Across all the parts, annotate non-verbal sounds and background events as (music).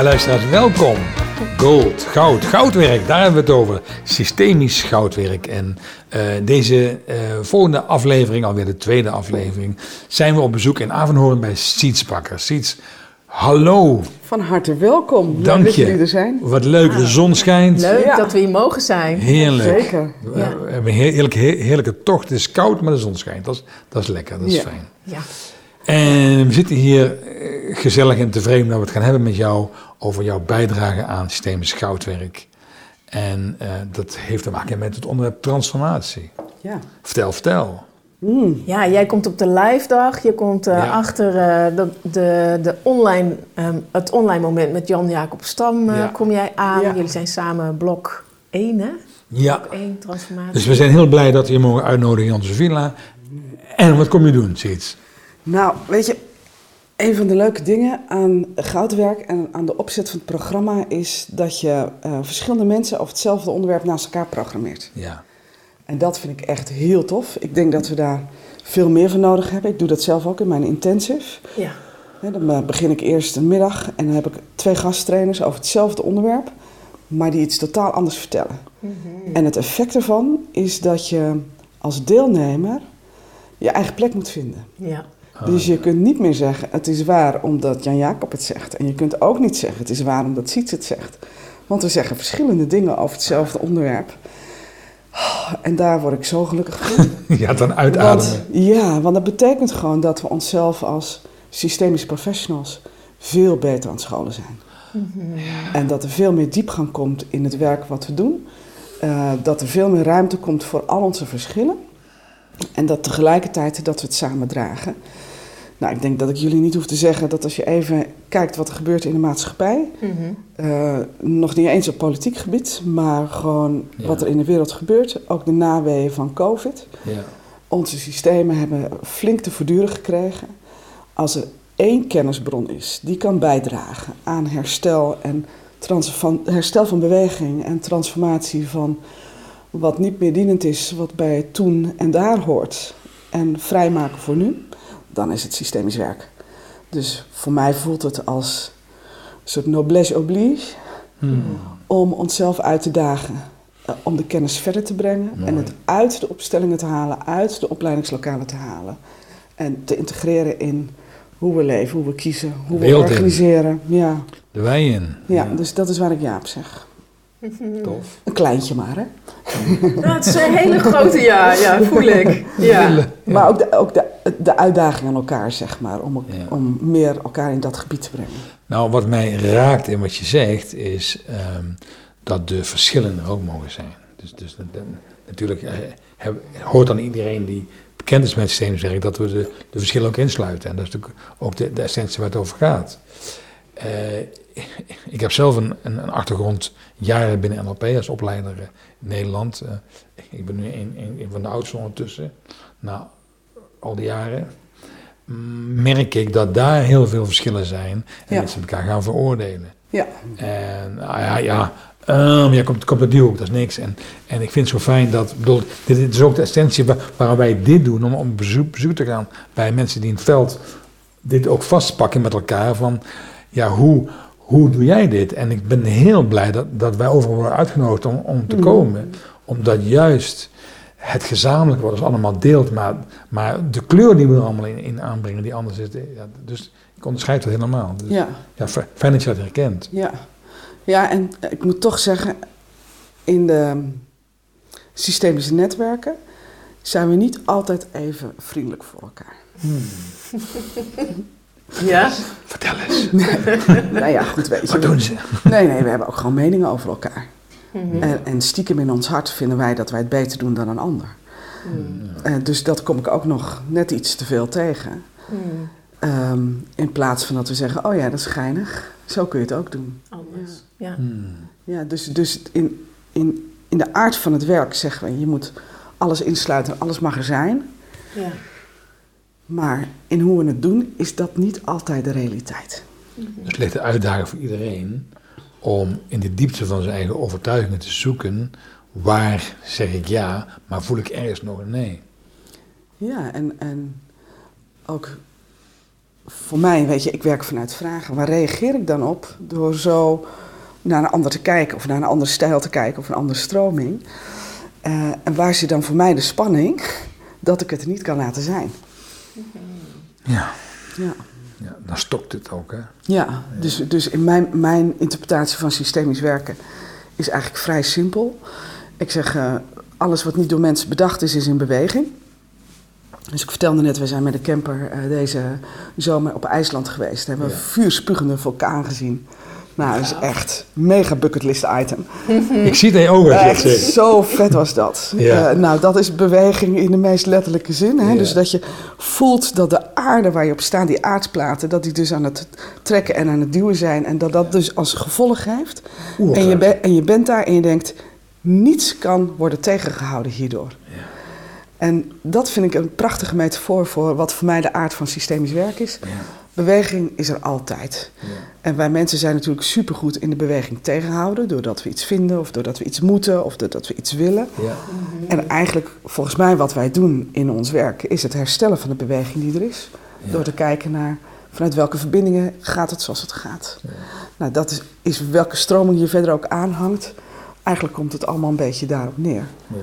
Ja, luisteraars, welkom. Gold, goud, goudwerk, daar hebben we het over. Systemisch goudwerk. En uh, deze uh, volgende aflevering, alweer de tweede aflevering, zijn we op bezoek in Avenhoorn bij Sietsbakker. Siets, hallo. Van harte welkom. Dank Leuk je. dat jullie er zijn. Wat leuk, de zon schijnt. Leuk Ja. dat we hier mogen zijn. Heerlijk. Zeker. We, Ja. hebben een heerlijke, heerlijke tocht. Het is koud, maar de zon schijnt. Dat is, dat is lekker, dat is Ja. fijn. Ja. En we zitten hier eh, gezellig en tevreden dat we het gaan hebben met jou over jouw bijdrage aan systemisch goudwerk. En eh, dat heeft te maken met het onderwerp transformatie. Ja. Vertel, vertel. Mm. ja, jij komt op de live dag. Je komt eh, Ja. achter eh, de, de, de online, ehm, het online moment met Jan-Jacob Stam eh, Ja. kom jij aan. Ja. Jullie zijn samen blok 1, hè? Ja, Blok 1 transformatie. dus we zijn heel blij dat we je mogen uitnodigen in onze villa. En wat kom je doen, zoiets? Nou, weet je, een van de leuke dingen aan goudwerk en aan de opzet van het programma is dat je eh, verschillende mensen over hetzelfde onderwerp naast elkaar programmeert. Ja, En dat vind ik echt heel tof. Ik denk dat we daar veel meer van nodig hebben. Ik doe dat zelf ook in mijn intensive. Ja. Hè, Dan eh, begin ik eerst een middag en dan heb ik twee gasttrainers over hetzelfde onderwerp, maar die iets totaal anders vertellen. Mhm. En het effect ervan is dat je als deelnemer je eigen plek moet vinden. ja. Dus je kunt niet meer zeggen, het is waar omdat Jan Jacob het zegt. En je kunt ook niet zeggen, het is waar omdat Siets het zegt. Want we zeggen verschillende dingen over hetzelfde onderwerp. Oh, En daar word ik zo gelukkig van. (laughs) ja dan Want, uitademen. ja, want dat betekent gewoon dat we onszelf als systemische professionals veel beter aan het scholen zijn. En dat er veel meer diepgang komt in het werk wat we doen. Eh, dat er veel meer ruimte komt voor al onze verschillen. En dat tegelijkertijd dat we het samen dragen. Nou, ik denk dat ik jullie niet hoef te zeggen dat als je even kijkt wat er gebeurt in de maatschappij. Mhm. eh, nog niet eens op politiek gebied, maar gewoon Ja. wat er in de wereld gebeurt. Ook de naweeën van COVID. Ja. Onze systemen hebben flink te verduren gekregen. Als er één kennisbron is die kan bijdragen aan herstel, en trans- van, herstel van beweging en transformatie van wat niet meer dienend is, wat bij toen en daar hoort, en vrijmaken voor nu, dan is het systemisch werk. Dus voor mij voelt het als een soort noblesse oblige Hmm. om onszelf uit te dagen. eh, om de kennis verder te brengen Mooi. en het uit de opstellingen te halen, uit de opleidingslokalen te halen. En te integreren in hoe we leven, hoe we kiezen, hoe we in. organiseren. Ja, De in. ja, dus dat is waar ik ja op zeg. (laughs) Tof. Een kleintje maar, hè? (laughs) Nou, het is een hele grote ja, ja, voel ik. Ja. Ja. Maar ook, de, ook de, de uitdaging aan elkaar, zeg maar, om, Ja. om meer elkaar in dat gebied te brengen. Nou, wat mij raakt in wat je zegt, is ehm, dat de verschillen er ook mogen zijn. Dus, dus natuurlijk eh, heb- hoort aan iedereen die bekend is met systeemswerk dat we de, de verschillen ook insluiten. En dat is natuurlijk ook de, de essentie waar het over gaat. Eh, ik heb zelf een, een, een achtergrond jaren binnen NLP als opleider eh, in Nederland. Eh, ik ben nu een, een, een van de oudsten ondertussen. Na al die jaren mm, merk ik dat daar heel veel verschillen zijn en Ja. mensen elkaar gaan veroordelen. Ja, En ah ja, ja, ehm, ja komt, komt uit die hoek, dat is niks. En, en ik vind het zo fijn dat, bedoel, dit, dit is ook de essentie waar, waarom wij dit doen, om op bezoek, bezoek te gaan bij mensen die in het veld dit ook vastpakken met elkaar. Van, ja, hoe, hoe doe jij dit? En ik ben heel blij dat, dat wij overal worden uitgenodigd om, om te Mhm. komen. Omdat juist het gezamenlijk wat ons allemaal deelt, maar, maar de kleur die we er allemaal in, in aanbrengen, die anders is. Ja, dus ik onderscheid dat helemaal. Dus, ja. ja, fijn dat je dat herkent. Ja, ja en ik moet toch zeggen, in de systemische netwerken zijn we niet altijd even vriendelijk voor elkaar. (laughs) Ja? Vertel eens, (laughs) nou ja, goed weet je. wat doen ze? Nee, nee, we hebben ook gewoon meningen over elkaar. Mhm. En, en stiekem in ons hart vinden wij dat wij het beter doen dan een ander. Mhm. Eh, dus dat kom ik ook nog net iets te veel tegen. Mhm. Ehm, in plaats van dat we zeggen, oh ja, dat is geinig. Zo kun je het ook doen. Anders. Ja. Hmm. Ja, dus, dus in, in, in de aard van het werk zeggen we, je moet alles insluiten, alles mag er zijn. Ja. Maar in hoe we het doen, is dat niet altijd de realiteit. Dus het ligt de uitdaging voor iedereen om in de diepte van zijn eigen overtuigingen te zoeken. Waar zeg ik ja, maar voel ik ergens nog een nee? Ja, en, en ook voor mij, weet je, ik werk vanuit vragen. Waar reageer ik dan op? Door zo naar een ander te kijken, of naar een andere stijl te kijken, of een andere stroming. Eh, en waar zit dan voor mij de spanning dat ik het niet kan laten zijn? Ja. Ja. ja, dan stokt het ook, hè? Ja, dus, dus in mijn, mijn interpretatie van systemisch werken is eigenlijk vrij simpel. Ik zeg, eh, alles wat niet door mensen bedacht is, is in beweging. Dus ik vertelde net, we zijn met de camper eh, deze zomer op IJsland geweest. We hebben Ja. een vuurspugende vulkaan gezien. Nou, dat is echt mega bucketlist item. (laughs) Ik zie het in je ogen Echt zo vet was dat. Ja. Eh, nou, dat is beweging in de meest letterlijke zin. Hè? Ja. Dus dat je voelt dat de aarde waar je op staat, die aardsplaten, dat die dus aan het trekken en aan het duwen zijn. En dat dat dus als gevolg heeft. Oeh, En je, en je bent daar en je denkt, niets kan worden tegengehouden hierdoor. En dat vind ik een prachtige metafoor voor wat voor mij de aard van systemisch werk is. Beweging is er altijd. Ja. En wij mensen zijn natuurlijk supergoed in de beweging tegenhouden, doordat we iets vinden of doordat we iets moeten of doordat we iets willen. Ja. En eigenlijk, volgens mij, wat wij doen in ons werk, is het herstellen van de beweging die er is. Ja. Door te kijken naar vanuit welke verbindingen gaat het zoals het gaat. Nou, dat is, is welke stroming je verder ook aanhangt. Eigenlijk komt het allemaal een beetje daarop neer. Ja.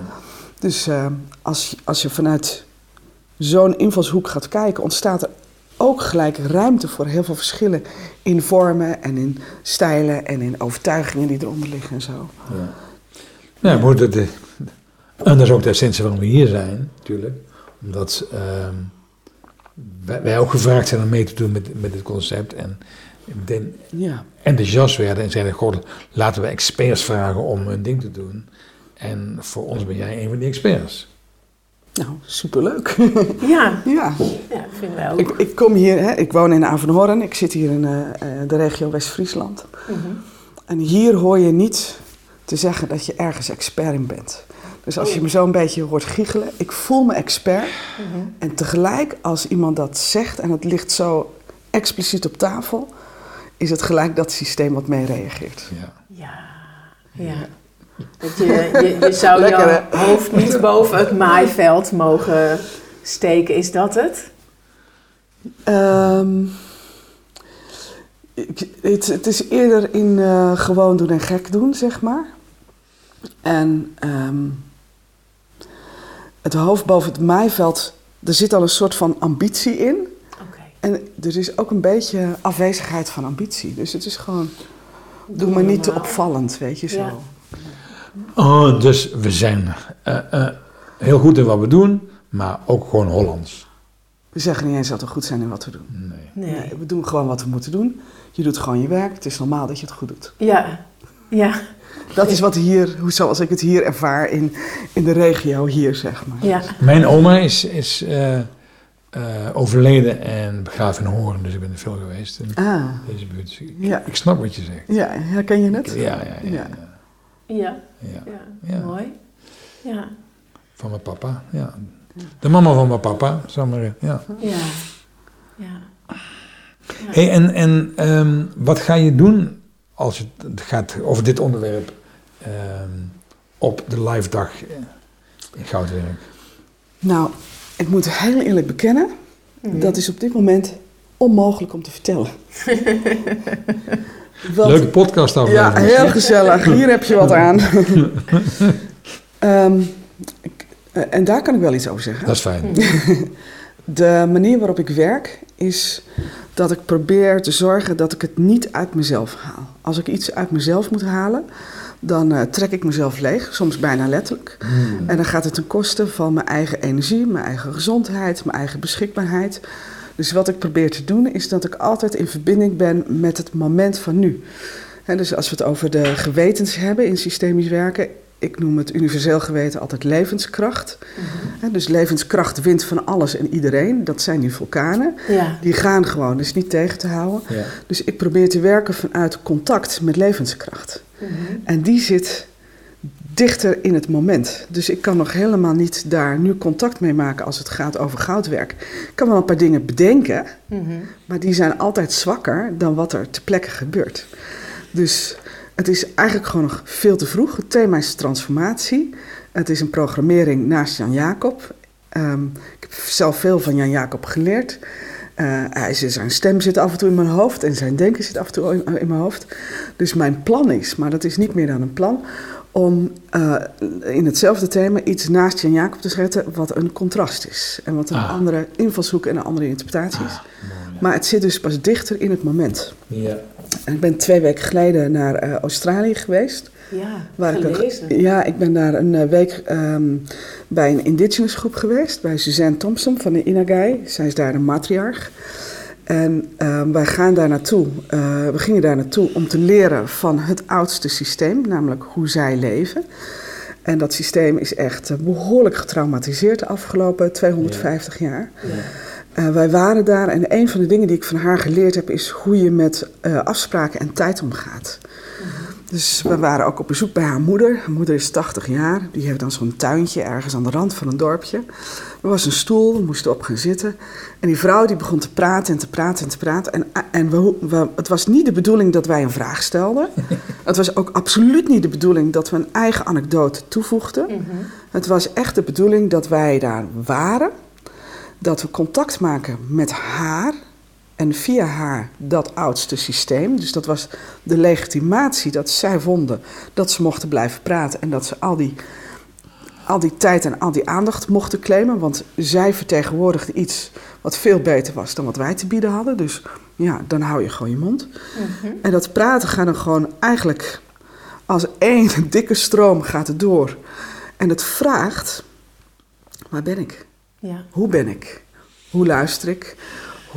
Dus eh, als, als je vanuit zo'n invalshoek gaat kijken, ontstaat er ook gelijk ruimte voor heel veel verschillen in vormen en in stijlen en in overtuigingen die eronder liggen en zo. Ja. Ja, maar de, de, en dat is ook de essentie waarom we hier zijn, natuurlijk. Omdat ehm, wij, wij ook gevraagd zijn om mee te doen met, met dit concept. En meteen Ja, enthousiast werden en zeiden: Goh, laten we experts vragen om hun ding te doen. En voor ons ben jij een van die experts. Nou, superleuk. (laughs) Ja, ja. ja vinden wij ook. Ik, ik kom hier, hè, ik woon in Avenhoorn, ik zit hier in eh, eh, de regio West-Friesland. Mhm. En hier hoor je niet te zeggen dat je ergens expert in bent. Dus als je me zo een beetje hoort giechelen, ik voel me expert. Mhm. En tegelijk, als iemand dat zegt en het ligt zo expliciet op tafel, is het gelijk dat systeem wat mee reageert. Ja. Ja, ja. Dat je, je, je zou Lekker, je hoofd niet (laughs) boven het maaiveld mogen steken, is dat het? Ehm, ik- het, het is eerder in eh, gewoon doen en gek doen, zeg maar. En ehm, het hoofd boven het maaiveld, er zit al een soort van ambitie in. En er is ook een beetje afwezigheid van ambitie. Dus het is gewoon, doe maar niet te opvallend, weet je zo. Ja. Oh, dus we zijn eh, eh, heel goed in wat we doen, maar ook gewoon Hollands. We zeggen niet eens dat we goed zijn in wat we doen. Nee. Nee. Nee, we doen gewoon wat we moeten doen. Je doet gewoon je werk. Het is normaal dat je het goed doet. Ja, ja, Dat is wat hier, hoe zoals ik het hier ervaar in, in de regio hier, zeg maar. ja. Mijn oma is, is eh, eh, overleden en begraven in Hoorn, dus ik ben er veel geweest in Ah, deze buurt. Dus ik, ja. ik snap wat je zegt. Ja, herken je het? Ja, ja, ja. ja, Ja. Ja, ja. ja. Ja. mooi. Ja, Van mijn papa, ja. De mama van mijn papa, zou maar, ja. ja, ja. Hey, en en ehm, wat ga je doen als het gaat over dit onderwerp ehm, op de live dag eh, in Goudwerk? Nou, ik moet heel eerlijk bekennen, Mhm. dat is op dit moment onmogelijk om te vertellen. (laughs) Leuke podcast Ja, aflevering. heel gezellig. Hier heb je wat aan. (laughs) Ehm, eh, en daar kan ik wel iets over zeggen. Dat is fijn. (laughs) De manier waarop ik werk is dat ik probeer te zorgen dat ik het niet uit mezelf haal. Als ik iets uit mezelf moet halen, dan eh, trek ik mezelf leeg, soms bijna letterlijk. Hmm. En dan gaat het ten koste van mijn eigen energie, mijn eigen gezondheid, mijn eigen beschikbaarheid. Dus wat ik probeer te doen is dat ik altijd in verbinding ben met het moment van nu. Hè, dus als we het over de gewetens hebben in systemisch werken, ik noem het universeel geweten altijd levenskracht. Hè, dus levenskracht wint van alles en iedereen. Dat zijn die vulkanen. Ja, Die gaan gewoon, dus niet tegen te houden. Ja. Dus ik probeer te werken vanuit contact met levenskracht. Mhm. En die zit dichter in het moment. Dus ik kan nog helemaal niet daar nu contact mee maken als het gaat over goudwerk. Ik kan wel een paar dingen bedenken, Mhm. maar die zijn altijd zwakker dan wat er ter plekke gebeurt. Dus het is eigenlijk gewoon nog veel te vroeg. Het thema is transformatie. Het is een programmering naast Jan Jacob. Ehm, ik heb zelf veel van Jan Jacob geleerd. Uh, hij, zijn stem zit af en toe in mijn hoofd en zijn denken zit af en toe in, in mijn hoofd. Dus mijn plan is, maar dat is niet meer dan een plan, om uh, in hetzelfde thema iets naast Jan Jacob te zetten wat een contrast is. En wat een Ah. andere invalshoek en een andere interpretatie is. Ah, mooi, Maar het zit dus pas dichter in het moment. ja. En ik ben twee weken geleden naar eh, Australië geweest. Ja, Waar ik ja, ik ben daar een eh, week ehm, bij een indigenous groep geweest, bij Suzanne Thompson van de Inagai. Zij is daar een matriarch. En ehm, wij gaan daar naartoe, eh, we gingen daar naartoe om te leren van het oudste systeem, namelijk hoe zij leven. En dat systeem is echt eh, behoorlijk getraumatiseerd de afgelopen 250 jaar. Ja. Eh, wij waren daar en een van de dingen die ik van haar geleerd heb is hoe je met afspraken en tijd omgaat. Dus we waren ook op bezoek bij haar moeder. Haar moeder is 80 jaar. Die heeft dan zo'n tuintje ergens aan de rand van een dorpje. Er was een stoel, we moesten op gaan zitten. En die vrouw die begon te praten en te praten en te praten. En, en we, we- het was niet de bedoeling dat wij een vraag stelden. (laughs) het was ook absoluut niet de bedoeling dat we een eigen anekdote toevoegden. Mhm. Het was echt de bedoeling dat wij daar waren, dat we contact maken met haar en via haar dat oudste systeem. Dus dat was de legitimatie dat zij vonden dat ze mochten blijven praten en dat ze al die, al die tijd en al die aandacht mochten claimen. Want zij vertegenwoordigde iets wat veel beter was dan wat wij te bieden hadden. Dus ja, dan hou je gewoon je mond. Mhm. En dat praten gaat dan gewoon eigenlijk als één (laughs) dikke stroom gaat het door. En het vraagt, waar ben ik? Ja. Hoe ben ik? Hoe luister ik?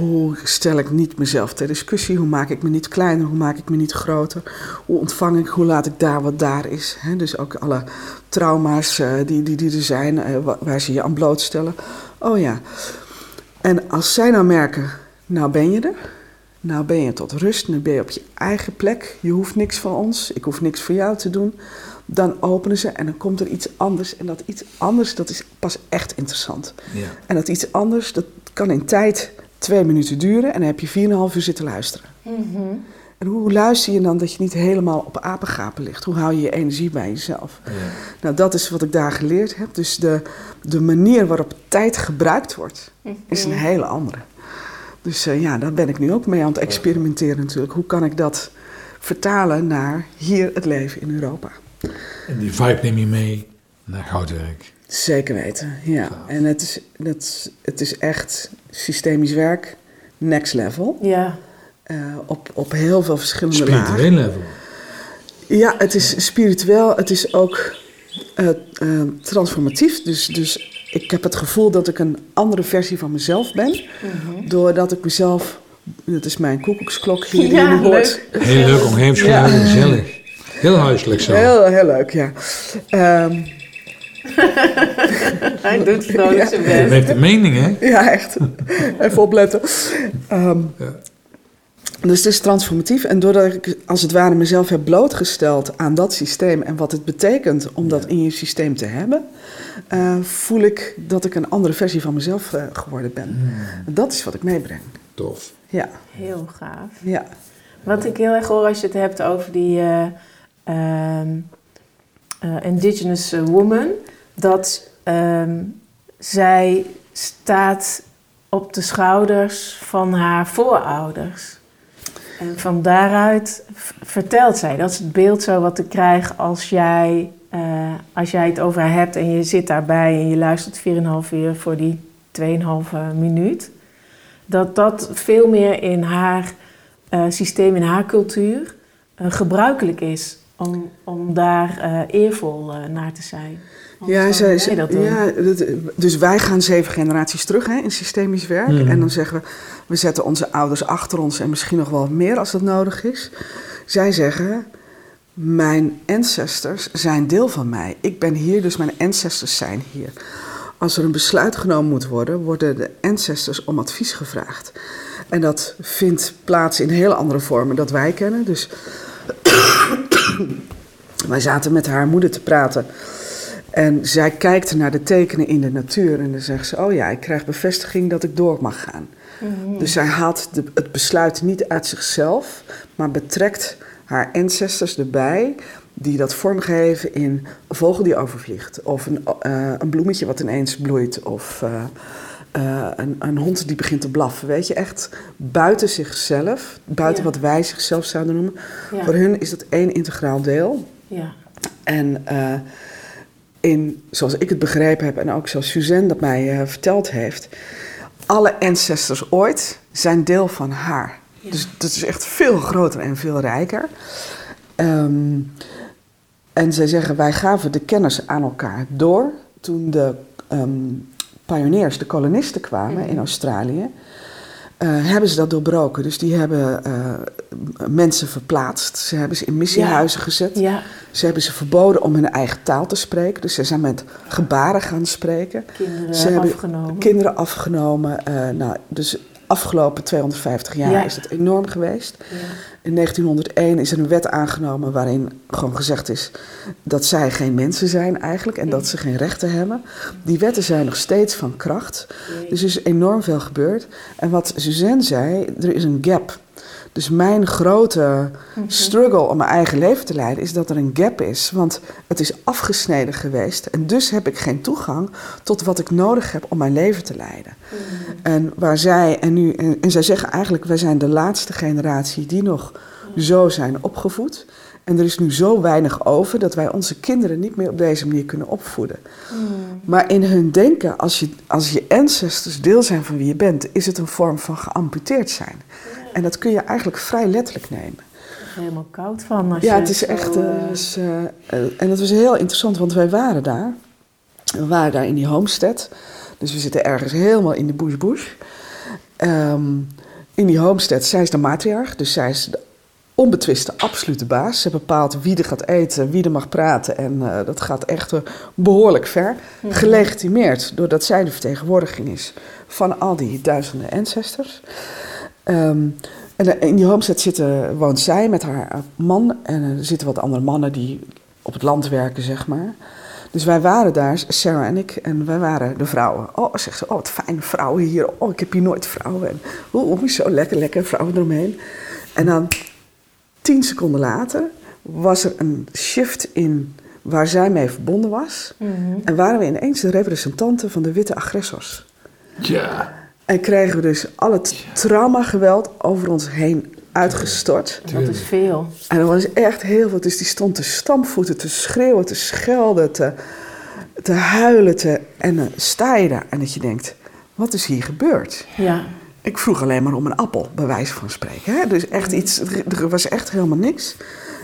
Hoe stel ik niet mezelf ter discussie? Hoe maak ik me niet kleiner? Hoe maak ik me niet groter? Hoe ontvang ik? Hoe laat ik daar wat daar is? Dus ook alle trauma's eh, die, die, die er zijn, eh, wa- waar ze je aan blootstellen. Oh ja. En als zij nou merken, nou ben je er. Nou ben je tot rust, nu ben je op je eigen plek. Je hoeft niks van ons, ik hoef niks voor jou te doen. Dan openen ze en dan komt er iets anders. En dat iets anders, dat is pas echt interessant. Ja. En dat iets anders, dat kan in tijd twee minuten duren en dan heb je 4,5 uur zitten luisteren. Mhm. En hoe luister je dan dat je niet helemaal op apengapen ligt? Hoe hou je je energie bij jezelf? Ja. Nou, dat is wat ik daar geleerd heb. Dus de, de manier waarop tijd gebruikt wordt, is een hele andere. Dus eh, ja, daar ben ik nu ook mee aan het experimenteren natuurlijk. Hoe kan ik dat vertalen naar hier het leven in Europa? En die vibe neem je mee naar Goudwerk. Zeker weten, ja. En het is, dat, het is echt systemisch werk, next level. Ja. eh, op, op heel veel verschillende lagen. Spiritueel level. Ja, het is spiritueel, het is ook eh, eh, transformatief. Dus, dus ik heb het gevoel dat ik een andere versie van mezelf ben. Mhm. Doordat ik mezelf, dat is mijn koekoeksklok hier die Ja, hoort. leuk. Heel leuk, omgevingsgevoel, Ja. gezellig. Heel huiselijk zo. Heel, heel leuk, ja. Ehm, (laughs) Hij doet vrolijk Ja. zijn Je best. heeft een mening, hè? ja, echt. Even opletten. Ehm, Ja. Dus het is transformatief. En doordat ik als het ware mezelf heb blootgesteld aan dat systeem en wat het betekent om dat in je systeem te hebben, eh, voel ik dat ik een andere versie van mezelf eh, geworden ben. Hmm, Dat is wat ik meebreng. tof. Ja, Heel gaaf. ja. Wat ik heel erg hoor als je het hebt over die eh, ehm, eh, indigenous woman, dat ehm, zij staat op de schouders van haar voorouders. En van daaruit vertelt zij, dat is het beeld zo wat ik krijg als jij, eh, als jij het over haar hebt en je zit daarbij en je luistert 4,5 uur voor die 2,5 minuut. Dat dat veel meer in haar eh, systeem, in haar cultuur, eh, gebruikelijk is om, om daar eh, eervol eh, naar te zijn. Want Ja, zij, dat doen. ja dat, dus wij gaan zeven generaties terug hè, in systemisch werk. Mhm. En dan zeggen we, we zetten onze ouders achter ons en misschien nog wel meer als dat nodig is. Zij zeggen, mijn ancestors zijn deel van mij. Ik ben hier, dus mijn ancestors zijn hier. Als er een besluit genomen moet worden, worden de ancestors om advies gevraagd. En dat vindt plaats in hele andere vormen dat wij kennen. Dus wij zaten met haar moeder te praten. En zij kijkt naar de tekenen in de natuur en dan zegt ze: Oh ja, ik krijg bevestiging dat ik door mag gaan. Mhm. Dus zij haalt de, het besluit niet uit zichzelf, maar betrekt haar ancestors erbij, die dat vormgeven in een vogel die overvliegt, of een, eh, een bloemetje wat ineens bloeit, of eh, eh, een, een hond die begint te blaffen. Weet je, echt buiten zichzelf, buiten Ja. wat wij zichzelf zouden noemen. Ja. Voor hun is dat één integraal deel. Ja. En eh, in, zoals ik het begrepen heb en ook zoals Suzanne dat mij eh, verteld heeft, alle ancestors ooit zijn deel van haar. Ja. Dus dat is echt veel groter en veel rijker. Ehm, en zij zeggen, wij gaven de kennis aan elkaar door toen de ehm pioniers, de kolonisten kwamen in Australië. eh, hebben ze dat doorbroken. Dus die hebben eh, mensen verplaatst. Ze hebben ze in missiehuizen gezet. Ja. Ze hebben ze verboden om hun eigen taal te spreken. Dus ze zijn met gebaren gaan spreken. Kinderen Ze hebben afgenomen. Kinderen afgenomen. eh, nou, dus afgelopen 250 jaar Ja. is het enorm geweest. Ja. In 1901 is er een wet aangenomen waarin gewoon gezegd is dat zij geen mensen zijn eigenlijk en dat ze geen rechten hebben. Die wetten zijn nog steeds van kracht. Dus er is enorm veel gebeurd. En wat Suzanne zei, er is een gap. Dus mijn grote struggle om mijn eigen leven te leiden is dat er een gap is. Want het is afgesneden geweest. En dus heb ik geen toegang tot wat ik nodig heb om mijn leven te leiden. En waar zij en nu, en, en zij zeggen eigenlijk, wij zijn de laatste generatie die nog zo zijn opgevoed. En er is nu zo weinig over dat wij onze kinderen niet meer op deze manier kunnen opvoeden. Maar in hun denken, als je, als je ancestors deel zijn van wie je bent, is het een vorm van geamputeerd zijn. En dat kun je eigenlijk vrij letterlijk nemen. helemaal koud van. Als Ja, je het is echt. eh, eh, eh, en dat was heel interessant, want wij waren daar. We waren daar in die homestead. Dus we zitten ergens helemaal in de bush bush. Ehm, in die homestead, zij is de matriarch, dus zij is de onbetwiste absolute baas. Ze bepaalt wie er gaat eten, wie er mag praten. En dat gaat echt eh, behoorlijk ver. Gelegitimeerd doordat zij de vertegenwoordiging is van al die duizenden ancestors. Ehm, en in die homestead zitten, woont zij met haar eh, man en er zitten wat andere mannen die op het land werken, zeg maar. Dus wij waren daar, Sarah en ik, en wij waren de vrouwen. Oh, zegt ze, oh wat fijne vrouwen hier. Oh, ik heb hier nooit vrouwen. En oh, oh, zo lekker, lekker, vrouwen eromheen. En dan tien seconden later was er een shift in waar zij mee verbonden was. mhm. En waren we ineens de representanten van de witte agressors. Ja, En kregen we dus al het trauma-geweld over ons heen uitgestort. Dat is veel. En dat was echt heel veel. Dus die stond te stampvoeten, te schreeuwen, te schelden, te, te huilen. Te, en dan sta je daar en dat je denkt, wat is hier gebeurd? Ja. Ik vroeg alleen maar om een appel, bij wijze van spreken. Hè? Dus echt iets, er was echt helemaal niks.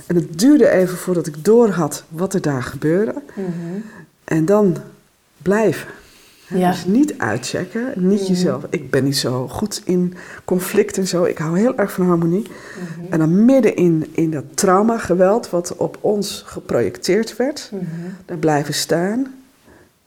En het duurde even voordat ik door had wat er daar gebeurde. Mhm. En dan blijven. Ja. Dus niet uitchecken, niet Mhm. jezelf. Ik ben niet zo goed in conflict en zo. Ik hou heel erg van harmonie. Mhm. En dan midden in, in dat trauma-geweld wat op ons geprojecteerd werd, Mhm. daar blijven staan.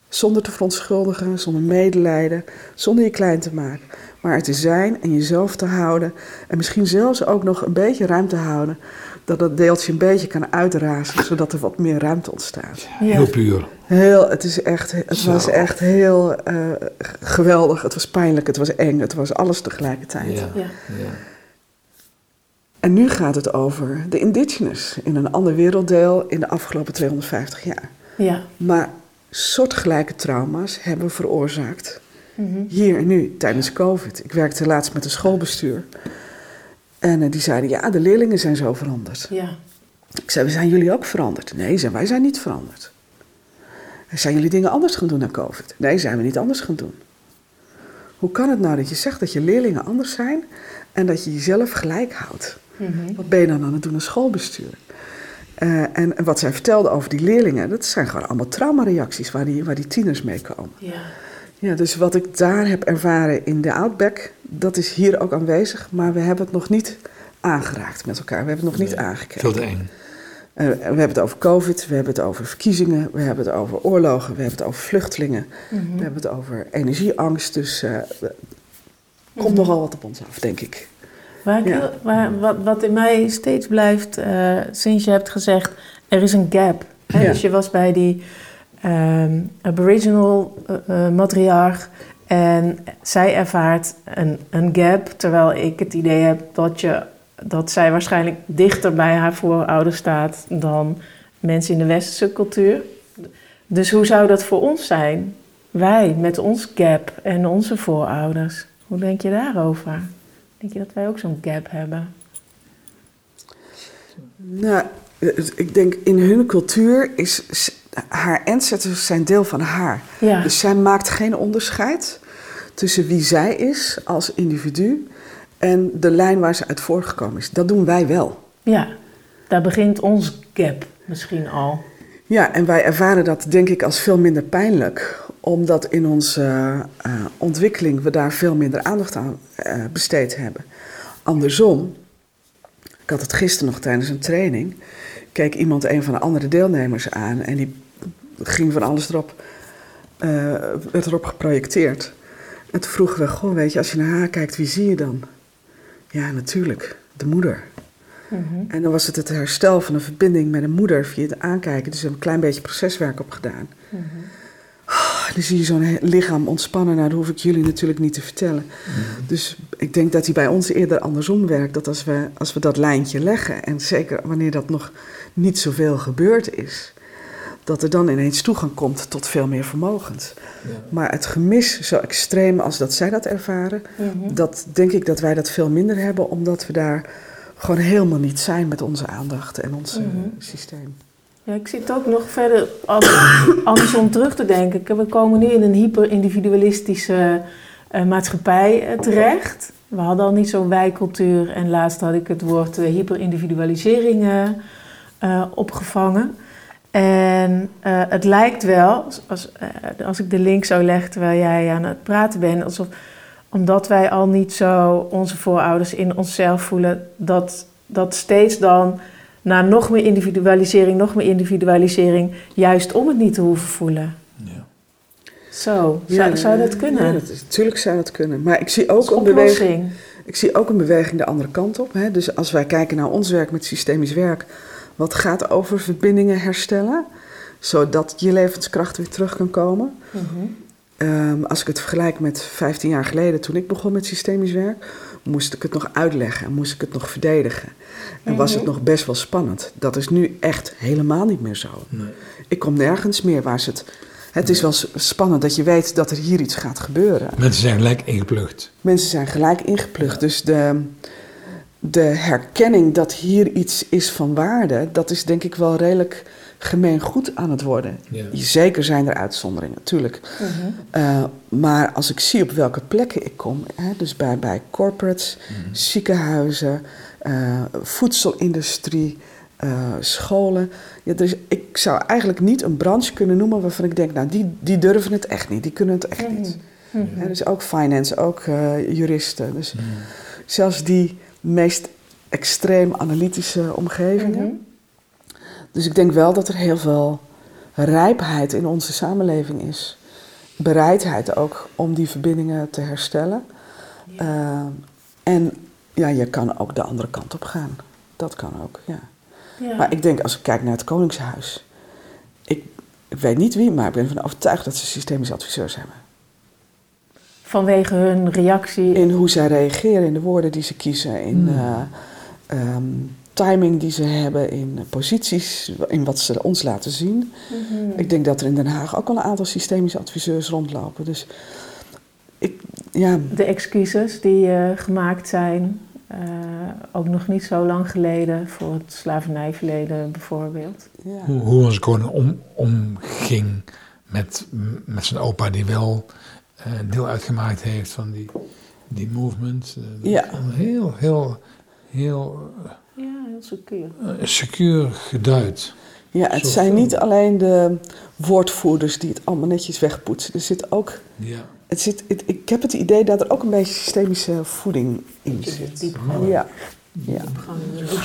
Zonder te verontschuldigen, zonder medelijden, zonder je klein te maken. Maar er te zijn en jezelf te houden. En misschien zelfs ook nog een beetje ruimte houden. Dat dat deeltje een beetje kan uitrazen, zodat er wat meer ruimte ontstaat. Ja. heel puur. Heel, het, is echt, het Zo. was echt heel eh, geweldig. Het was pijnlijk, het was eng, het was alles tegelijkertijd. Ja. Ja. En nu gaat het over de indigenous in een ander werelddeel in de afgelopen 250 jaar. Ja. Maar soortgelijke trauma's hebben veroorzaakt hier en nu tijdens COVID. Ik werkte laatst met een schoolbestuur. En eh, die zeiden, ja, de leerlingen zijn zo veranderd. Ja. Ik zei, zijn jullie ook veranderd? Nee, zei, wij zijn niet veranderd. Zijn jullie dingen anders gaan doen na COVID? Nee, zijn we niet anders gaan doen. Hoe kan het nou dat je zegt dat je leerlingen anders zijn en dat je jezelf gelijk houdt? Mhm. Wat ben je dan aan het doen als schoolbestuur? Eh, en, en wat zij vertelde over die leerlingen, dat zijn gewoon allemaal traumareacties waar die, waar die tieners mee komen. Ja. Ja, dus wat ik daar heb ervaren in de Outback, dat is hier ook aanwezig, maar we hebben het nog niet aangeraakt met elkaar. We hebben het nog niet Nee, aangekeken. Veel te eng. Eh, we hebben het over COVID, we hebben het over verkiezingen, we hebben het over oorlogen, we hebben het over vluchtelingen, Mhm. we hebben het over energieangst. Dus eh, er komt nogal wat op ons af, denk ik. Waar ik Ja. heel- waar, wat, wat in mij steeds blijft, eh, sinds je hebt gezegd, er is een gap. Hè? Ja. Dus je was bij die ehm, Aboriginal eh, eh, matriarch en zij ervaart een, een gap, terwijl ik het idee heb dat, je, dat zij waarschijnlijk dichter bij haar voorouders staat dan mensen in de westerse cultuur. Dus hoe zou dat voor ons zijn? wij met ons gap en onze voorouders. Hoe denk je daarover? Denk je dat wij ook zo'n gap hebben? Nou, ik denk in hun cultuur is haar ancestors zijn deel van haar. Ja. Dus zij maakt geen onderscheid tussen wie zij is als individu en de lijn waar ze uit voorgekomen is. Dat doen wij wel. Ja, daar begint ons gap misschien al. Ja, en wij ervaren dat denk ik als veel minder pijnlijk, omdat in onze uh, ontwikkeling we daar veel minder aandacht aan uh, besteed hebben. Andersom, ik had het gisteren nog tijdens een training, keek iemand een van de andere deelnemers aan en die ging van alles erop, uh, werd erop geprojecteerd. En toen vroegen we, goh, weet je, als je naar haar kijkt, wie zie je dan? Ja, natuurlijk, de moeder. Mm -hmm. En dan was het het herstel van een verbinding met een moeder via het aankijken. Dus er een klein beetje proceswerk op gedaan. Mm -hmm. Dan zie je zo'n lichaam ontspannen. Nou, dat hoef ik jullie natuurlijk niet te vertellen. Mm -hmm. Dus ik denk dat hij bij ons eerder andersom werkt. Dat als we, als we dat lijntje leggen, en zeker wanneer dat nog niet zoveel gebeurd is, dat er dan ineens toegang komt tot veel meer vermogens. Ja. Maar het gemis, zo extreem als dat zij dat ervaren, dat denk ik dat wij dat veel minder hebben, omdat we daar gewoon helemaal niet zijn met onze aandacht en ons uh, systeem. Ja, ik zit ook nog verder andersom (coughs) terug te denken. We komen nu in een hyper-individualistische uh, maatschappij uh, terecht. We hadden al niet zo'n wijkcultuur en laatst had ik het woord hyper-individualisering opgevangen. En het lijkt wel, als, als ik de link zo leg terwijl jij aan het praten bent, alsof omdat wij al niet zo onze voorouders in onszelf voelen, dat, dat steeds dan naar nog meer individualisering, nog meer individualisering, juist om het niet te hoeven voelen. Ja. Zo, ja, zou, zou dat kunnen? Ja, dat is, natuurlijk zou dat kunnen. Maar ik zie ook een beweging. Ik zie ook een beweging de andere kant op. Hè. Dus als wij kijken naar ons werk met systemisch werk, wat gaat over verbindingen herstellen, zodat je levenskracht weer terug kan komen. Mm -hmm. Um, als ik het vergelijk met 15 jaar geleden, toen ik begon met systemisch werk, moest ik het nog uitleggen en moest ik het nog verdedigen. En was het nog best wel spannend. Dat is nu echt helemaal niet meer zo. Nee. Ik kom nergens meer waar ze het. Het is wel spannend dat je weet dat er hier iets gaat gebeuren. Mensen zijn gelijk ingeplucht. Mensen zijn gelijk ingeplucht. Ja. Dus de, de herkenning dat hier iets is van waarde, dat is denk ik wel redelijk gemeen goed aan het worden. Ja. Zeker zijn er uitzonderingen, natuurlijk. Uh -huh. uh, maar als ik zie op welke plekken ik kom, hè, dus bij, bij corporates, uh -huh. ziekenhuizen, uh, voedselindustrie, uh, scholen. Ja, er is, ik zou eigenlijk niet een branche kunnen noemen waarvan ik denk, nou, die, die durven het echt niet, die kunnen het echt niet. Hè, dus ook finance, ook uh, juristen. Dus zelfs die meest extreem analytische omgevingen. Dus ik denk wel dat er heel veel rijpheid in onze samenleving is. Bereidheid ook om die verbindingen te herstellen. Ja. Uh, en ja, je kan ook de andere kant op gaan. Dat kan ook, ja. ja. Maar ik denk, als ik kijk naar het Koningshuis... Ik, ik weet niet wie, maar ik ben ervan overtuigd dat ze systemische adviseurs hebben. Vanwege hun reactie? In hoe zij reageren, in de woorden die ze kiezen, in... Hmm. Uh, um, timing die ze hebben, in posities, in wat ze ons laten zien. Mm-hmm. Ik denk dat er in Den Haag ook al een aantal systemische adviseurs rondlopen. Dus ik, ja. De excuses die uh, gemaakt zijn, uh, ook nog niet zo lang geleden, voor het slavernijverleden bijvoorbeeld. Ja. Hoe, hoe onze koning om, omging met, met zijn opa, die wel uh, deel uitgemaakt heeft van die, die movement. ja. Heel, heel, heel ja, heel secuur. Uh, secuur geduid. Ja, het Zo zijn niet alleen de woordvoerders die het allemaal netjes wegpoetsen. Er zit ook. Ja. Het zit, het, ik heb het idee dat er ook een beetje systemische voeding in zit. Diepgang. Ja. Ja.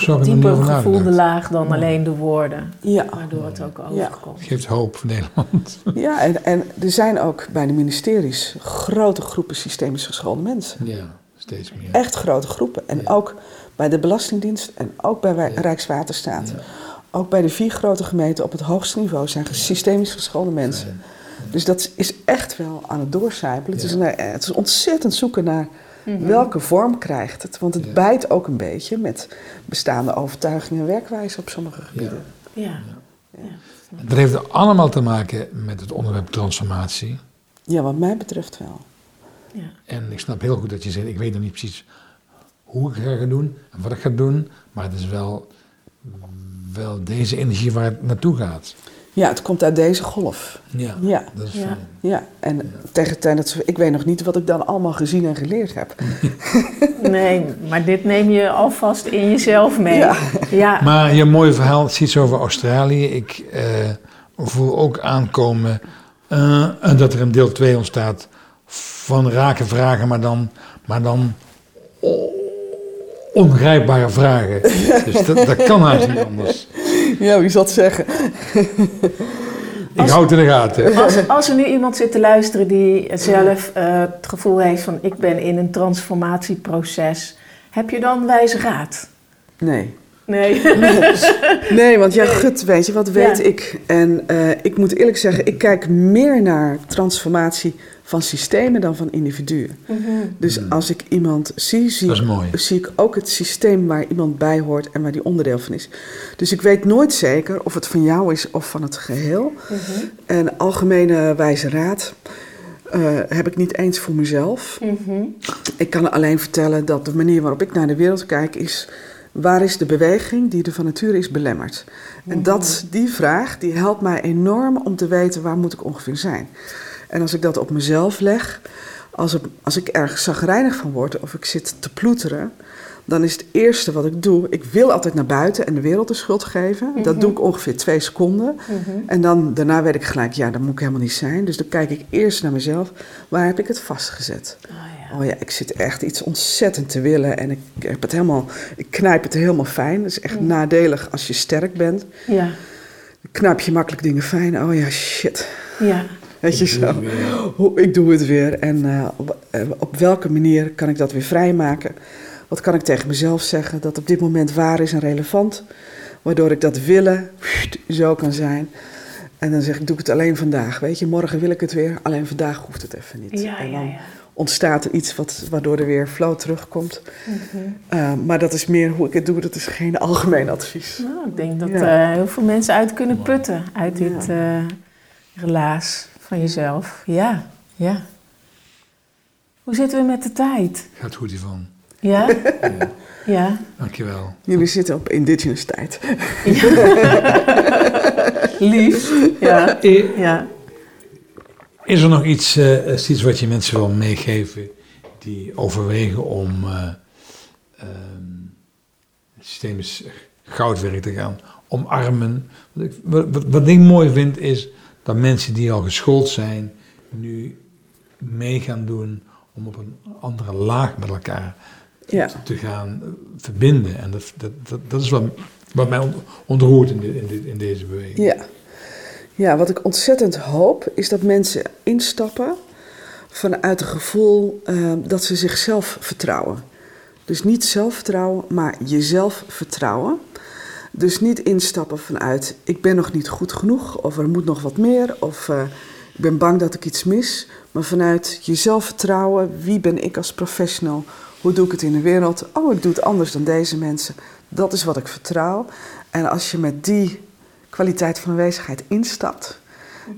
Een dieper gevoelde laag dan alleen de woorden. Ja. Waardoor het ook overkomt. Het geeft hoop voor Nederland. Ja, en, en er zijn ook bij de ministeries grote groepen systemisch geschoolde mensen. Ja, steeds meer. Echt grote groepen. En ja. ook bij de Belastingdienst en ook bij ja. Rijkswaterstaat. Ja. Ook bij de vier grote gemeenten op het hoogste niveau zijn systemisch geschoolde mensen. Dus dat is echt wel aan het doorcijpelen. Het, is een, het is ontzettend zoeken naar mm -hmm. welke vorm krijgt het. Want het bijt ook een beetje met bestaande overtuigingen en werkwijze op sommige gebieden. Ja. Dat heeft allemaal te maken met het onderwerp transformatie. Ja, wat mij betreft wel. Ja. En ik snap heel goed dat je zegt, ik weet nog niet precies hoe ik het ga doen en wat ik ga doen, maar het is wel, wel deze energie waar het naartoe gaat. Ja, het komt uit deze golf. Ja, Ja. dat is Ja. fijn. Ja, en tegen tijd dat. Ik weet nog niet wat ik dan allemaal gezien en geleerd heb. (laughs) Nee, maar dit neem je alvast in jezelf mee. Ja. Ja. Maar je mooie verhaal, het iets over Australië. Ik eh, voel ook aankomen eh, dat er een deel 2 ontstaat van rake vragen, maar dan, maar dan ongrijpbare vragen. (laughs) Dus dat, dat kan haast niet anders. Ja, wie zal het zeggen? Ik Als- houd het in de gaten. Als, als er nu iemand zit te luisteren die zelf eh, het gevoel heeft van ik ben in een transformatieproces, heb je dan wijze raad? Nee. Nee. Nee, want ja, gut, weet je, wat weet Ja. ik? En eh, ik moet eerlijk zeggen, ik kijk meer naar transformatie van systemen dan van individuen. Dus Hmm. als ik iemand zie, zie, zie ik ook het systeem waar iemand bij hoort en waar die onderdeel van is. Dus ik weet nooit zeker of het van jou is of van het geheel. En algemene wijze raad eh, heb ik niet eens voor mezelf. Mhm. Ik kan alleen vertellen dat de manier waarop ik naar de wereld kijk is... waar is de beweging die er van nature is belemmerd? En dat, die vraag die helpt mij enorm om te weten waar moet ik ongeveer zijn. En als ik dat op mezelf leg, als, het- als ik ergens zagrijnig van word of ik zit te ploeteren... dan is het eerste wat ik doe, ik wil altijd naar buiten en de wereld de schuld geven. Dat doe ik ongeveer twee seconden. En dan, daarna weet ik gelijk, ja, dat moet ik helemaal niet zijn. Dus dan kijk ik eerst naar mezelf, waar heb ik het vastgezet? Oh, ja. Oh ja, ik zit echt iets ontzettend te willen en ik heb het helemaal, ik knijp het helemaal fijn. Dat is echt nadelig als je sterk bent. ja, Dan knijp je makkelijk dingen fijn. Oh ja, shit. ja, Weet je zo. Hoe- Ik doe het weer. En eh, op, eh, op welke manier kan ik dat weer vrijmaken? Wat kan ik tegen mezelf zeggen dat op dit moment waar is en relevant? Waardoor ik dat willen zo kan zijn. En dan zeg ik, doe ik het alleen vandaag. Weet je, morgen wil ik het weer. Alleen vandaag hoeft het even niet. ja, en ja, ja. Ontstaat er iets wat, waardoor er weer flow terugkomt. Mhm. Uh, maar dat is meer hoe ik het doe. Dat is geen (laughs) algemeen advies. Nou, ik denk dat Ja. eh, heel veel mensen uit kunnen putten uit Ja. dit eh, relaas van jezelf. Ja, ja. Hoe zitten we met de tijd? Gaat goed hiervan. Ja? Ja, Ja. dankjewel. Jullie zitten op indigenous tijd. (laughs) Lief. Ja. Ja. Is er nog iets, eh, iets wat je mensen wil meegeven die overwegen om eh ehm, systemisch goudwerk te gaan omarmen? Wat ik, wat, ik mooi vind is dat mensen die al geschoold zijn, nu mee gaan doen om op een andere laag met elkaar Ja. te gaan eh, verbinden. En dat, dat, dat, dat is wat, wat mij on- ontroert in, in deze beweging. Ja. Ja, wat ik ontzettend hoop is dat mensen instappen vanuit het gevoel eh, dat ze zichzelf vertrouwen. Dus niet zelfvertrouwen, maar jezelf vertrouwen. Dus niet instappen vanuit ik ben nog niet goed genoeg of er moet nog wat meer of eh, ik ben bang dat ik iets mis. Maar vanuit jezelf vertrouwen, wie ben ik als professional? Hoe doe ik het in de wereld? Oh, ik doe het anders dan deze mensen. Dat is wat ik vertrouw. En als je met die kwaliteit van aanwezigheid instapt,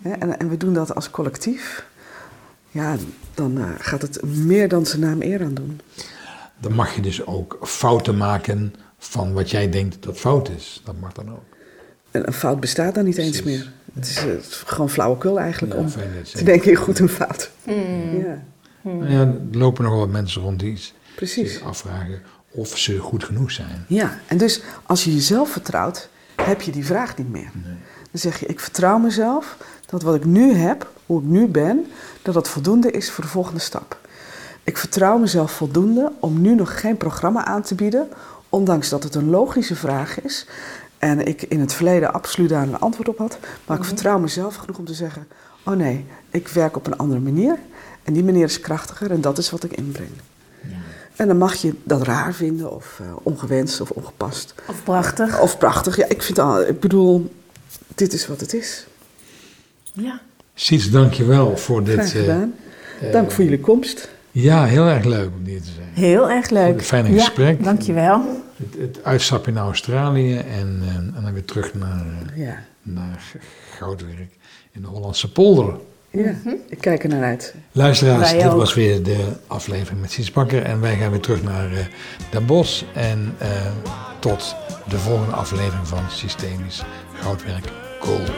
hè, en, en we doen dat als collectief, ja, dan eh, gaat het meer dan zijn naam eer aan doen. Dan mag je dus ook fouten maken van wat jij denkt dat fout is. Dat mag dan ook. En een fout bestaat dan niet eens meer. Het is, eh, het is gewoon flauwekul eigenlijk Ja, om je te denken in goed en fout. Hmm. Ja, Nou ja, er lopen nog wel wat mensen rond die precies. zich afvragen of ze goed genoeg zijn. Ja, en dus als je jezelf vertrouwt, heb je die vraag niet meer. Nee. Dan zeg je, ik vertrouw mezelf dat wat ik nu heb, hoe ik nu ben, dat dat voldoende is voor de volgende stap. Ik vertrouw mezelf voldoende om nu nog geen programma aan te bieden, ondanks dat het een logische vraag is. En ik in het verleden absoluut daar een antwoord op had. Maar ik vertrouw mezelf genoeg om te zeggen, oh nee, ik werk op een andere manier. En die manier is krachtiger en dat is wat ik inbreng. En dan mag je dat raar vinden of eh, ongewenst of ongepast. Of prachtig. Of prachtig. Ja, ik vind al, ik bedoel, dit is wat het is. Ja. Dank je wel voor dit. Graag eh, gedaan. eh, Dank voor jullie komst. Ja, heel erg leuk om hier te zijn. Heel erg leuk. Een fijne Ja, gesprek. dankjewel. Het, het uitstapje naar Australië en, eh, en dan weer terug naar, eh, Ja, naar goudwerk in de Hollandse polder. Ja, Mhm. ik kijk er naar uit. Luisteraars, Wij dit ook. was weer de aflevering met Sies Bakker. En wij gaan weer terug naar eh Den Bosch. En eh, tot de volgende aflevering van Systemisch Goudwerk Gold.